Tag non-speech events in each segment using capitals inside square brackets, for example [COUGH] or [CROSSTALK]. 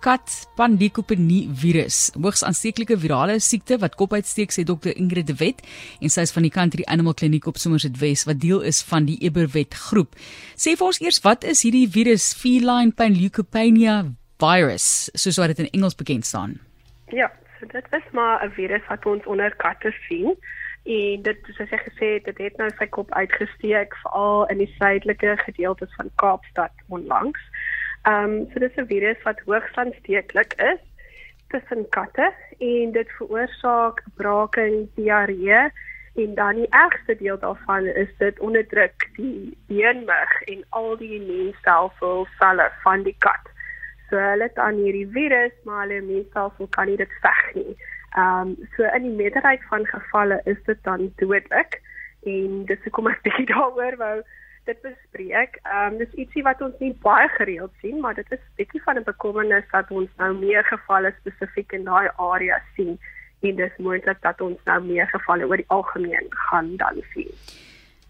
kat panleukopenie virus, hoogs aansteeklike virale siekte wat kop uitsteek sê dokter Ingrid de Wet en sy is van die Country Animal Clinic op Somerset West wat deel is van die Eberwet groep. Sê vir ons eers wat is hierdie virus feline panleukopenia virus, soos wat dit in Engels bekend staan? Ja, so dit is maar 'n virus wat ons onder katte sien en dit soos hy gesê het dit het nou sy kop uitgesteek veral in die suidelike gedeeltes van Kaapstad onlangs. Ehm um, so dis 'n virus wat hoogs aansteeklik is tussen katte en dit veroorsaak braaking, diarree en dan die ergste deel daarvan is dit onderdruk die beenmerg en al die immuunstelsel selle van die kat. So hulle het aan hierdie virus, maar hulle immuunstelsel kan nie dit veg nie. Ehm um, so in die meerderheid van gevalle is dit dan dodelik en dis hoekom ek [LAUGHS] bietjie daaroor wou dit bespreek. Ehm um, dis ietsie wat ons nie baie gereeld sien, maar dit is bietjie van 'n bekommernis dat ons nou meer gevalle spesifiek in daai area sien en dis moontlik dat ons nou meer gevalle oor die algemeen gaan dan sien.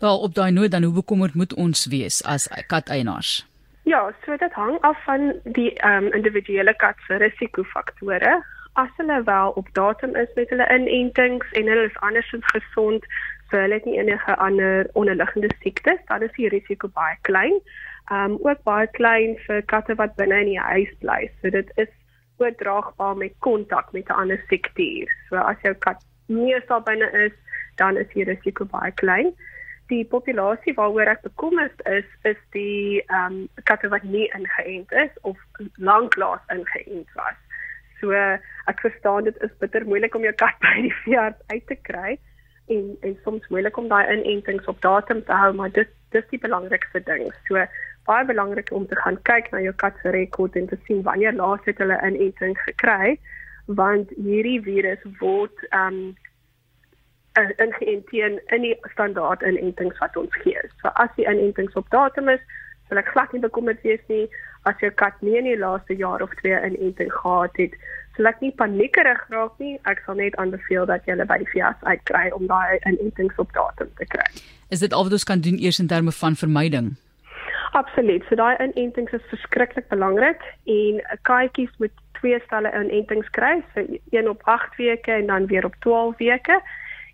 Wel op daai noot dan hoe bekommerd moet ons wees as kateienaars? Ja, so dit hang af van die ehm um, individuele kat se risikofaktore as hulle wel op datum is met hulle inentings en hulle is andersins gesond, so hulle het nie enige ander onderliggende siektes, dan is die risiko baie klein. Um ook baie klein vir katte wat binne in die huis bly. So dit is oordraagbaar met kontak met 'n ander siekte. So as jou kat meestal binne is, dan is die risiko baie klein. Die populasie waaroor ek bekommerd is, is die ehm um, katte wat nie ingeënt is of lanklaas ingeënt was. So ek verstaan dit is bitter moeilik om jou kat [LAUGHS] by die veearts uit te kry en en soms moeilik om daai inentings op datum te hou, maar dit dis die belangrikste ding. So baie belangrik om te gaan kyk na jou kat se rekord en te sien wanneer laas het hulle inenting gekry want hierdie virus word um ingeënteen in die standaard inentings wat ons gee. So as die inentings op datum is, sal ek glad nie bekommerd wees nie as jou kat nie in die laaste jaar of twee inenting gehad het. Sal ek nie paniekerig raak nie. Ek sal net aanbeveel dat jy hulle by die veearts uitkry om daai inentings op datum te kry. Is dit al wat ons kan doen eers in terme van vermyding? Absoluut. So daai inentings is verskriklik belangrik en katjies moet twee stelle inentings kry, so een op 8 weke en dan weer op 12 weke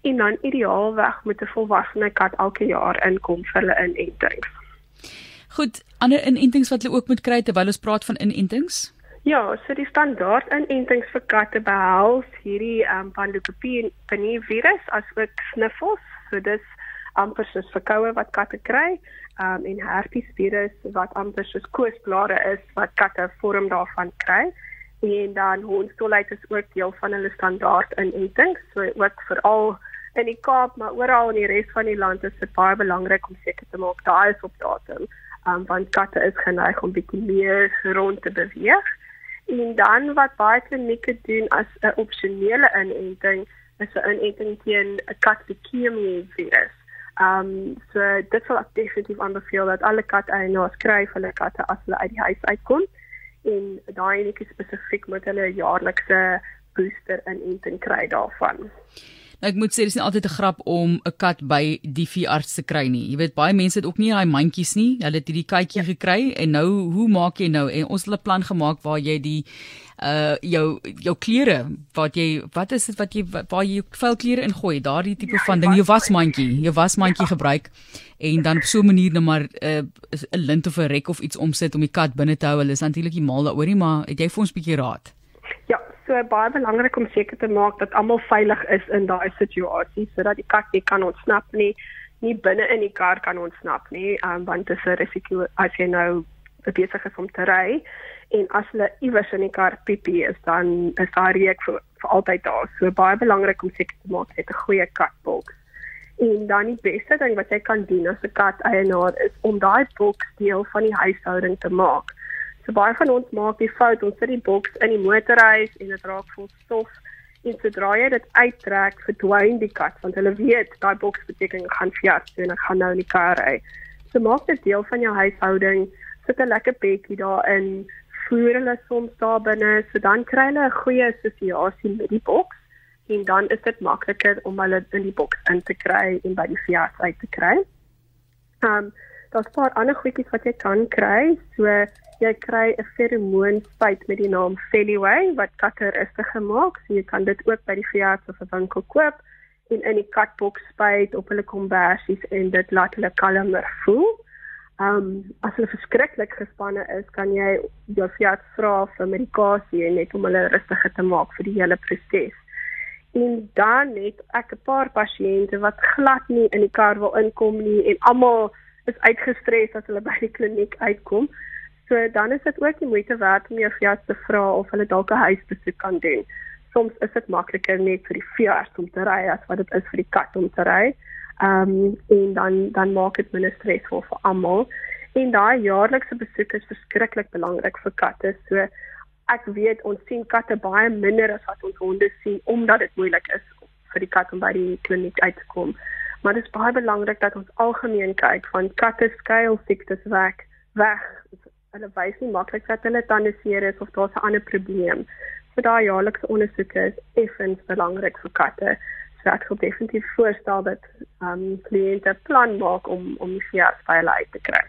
en dan ideaalweg met 'n volwasse kat elke jaar inkom vir hulle inentings. Goed, ander inentings wat hulle ook moet kry terwyl ons praat van inentings? Ja, so die standaard inentings vir katte behels hierdie ehm um, panleukopenie virus asook sniffels. So dis amper soos verkoue wat katte kry, ehm um, en herpes virus wat amper soos koosblare is wat katte vorm daarvan kry. En dan hondstolheid is ook deel van hulle standaard inentings. So ook veral in die Kaap, maar oral in die res van die land is dit baie belangrik om seker te maak daai is op datum um, want katte is geneig om bietjie meer rond te beweeg. En dan wat baie klinieke doen as 'n opsionele inenting is 'n inenting teen 'n katleukemie virus. Um so dit sal definitief aanbeveel dat alle kateienaars kry vir hulle katte as hulle uit die huis uitkom en daai enetjie spesifiek moet hulle jaarlikse booster inenting kry daarvan. Nou ek moet sê dis nie altyd 'n grap om 'n kat by die veearts te kry nie. Jy weet baie mense het ook nie daai mandjies nie. Hulle het hierdie katjie ja. gekry en nou hoe maak jy nou? En ons het 'n plan gemaak waar jy die uh jou jou klere wat jy wat is dit wat jy waar jy vuil klere ingooi daardie tipe ja, van ding jou wasmandjie jou wasmandjie ja. gebruik en dan op so 'n manier net maar 'n uh, lint of 'n rek of iets omsit om die kat binne te hou hulle is natuurlik nie mal daaroor nie maar het jy vir ons 'n bietjie raad So baie belangrik om seker te maak dat almal veilig is in daai situasie sodat die kat nie kan ontsnap nie, nie binne in die kar kan ontsnap nie, um, want dit is 'n risiko as jy nou besig is om te ry en as hulle iewers in die kar piepie is dan is daar reuk vir, vir altyd daar. So baie belangrik om seker te maak jy het 'n goeie katboks. En dan die beste ding wat jy kan doen as 'n kat eienaar is om daai boks deel van die huishouding te maak. So baie van ons maak die fout, ons sit die boks in die motorhuis en dit raak vol stof en sodra jy dit uittrek, verdwyn die kat want hulle weet daai boks beteken ek gaan fjars en ek gaan nou in die kar ry. So maak dit deel van jou huishouding, sit 'n lekker bedjie daarin, voer hulle soms daar binne, so dan kry hulle 'n goeie assosiasie met die boks en dan is dit makliker om hulle in die boks in te kry en by die fjars uit te kry. Um daar's 'n paar ander goedjies wat jy kan kry. So jy kry 'n feromoonspuit met die naam Feliway wat katte rustig gemaak. So jy kan dit ook by die veearts of 'n winkel koop en in die katboks spuit op hulle kombersies en dit laat hulle kalmer voel. Um as hulle verskriklik gespanne is, kan jy jou veearts vra vir medikasie net om hulle rustiger te maak vir die hele proses. En dan het ek 'n paar pasiënte wat glad nie in die kar wil inkom nie en almal is uitgestres as hulle by die kliniek uitkom. So dan is dit ook die moeite werd om jou veearts te vra of hulle dalk 'n huisbesoek kan doen soms is dit makliker net vir die veearts om te ry as wat dit is vir die kat om te ry. Ehm um, en dan dan maak dit minder stresvol vir almal. En daai jaarlikse besoek is verskriklik belangrik vir katte. So ek weet ons sien katte baie minder as wat ons honde sien omdat dit moeilik is vir die kat om by die kliniek uit te kom. Maar dit is baie belangrik dat ons algemeen kyk van katte skuil siektes weg weg. Hulle wys nie maklik dat hulle tande seer is of daar's 'n ander probleem vir daai jaarlikse ondersoeke is effens belangrik vir katte. So ek sou definitief voorstel dat ehm um, kliënte plan maak om om die veearts by hulle uit te kry.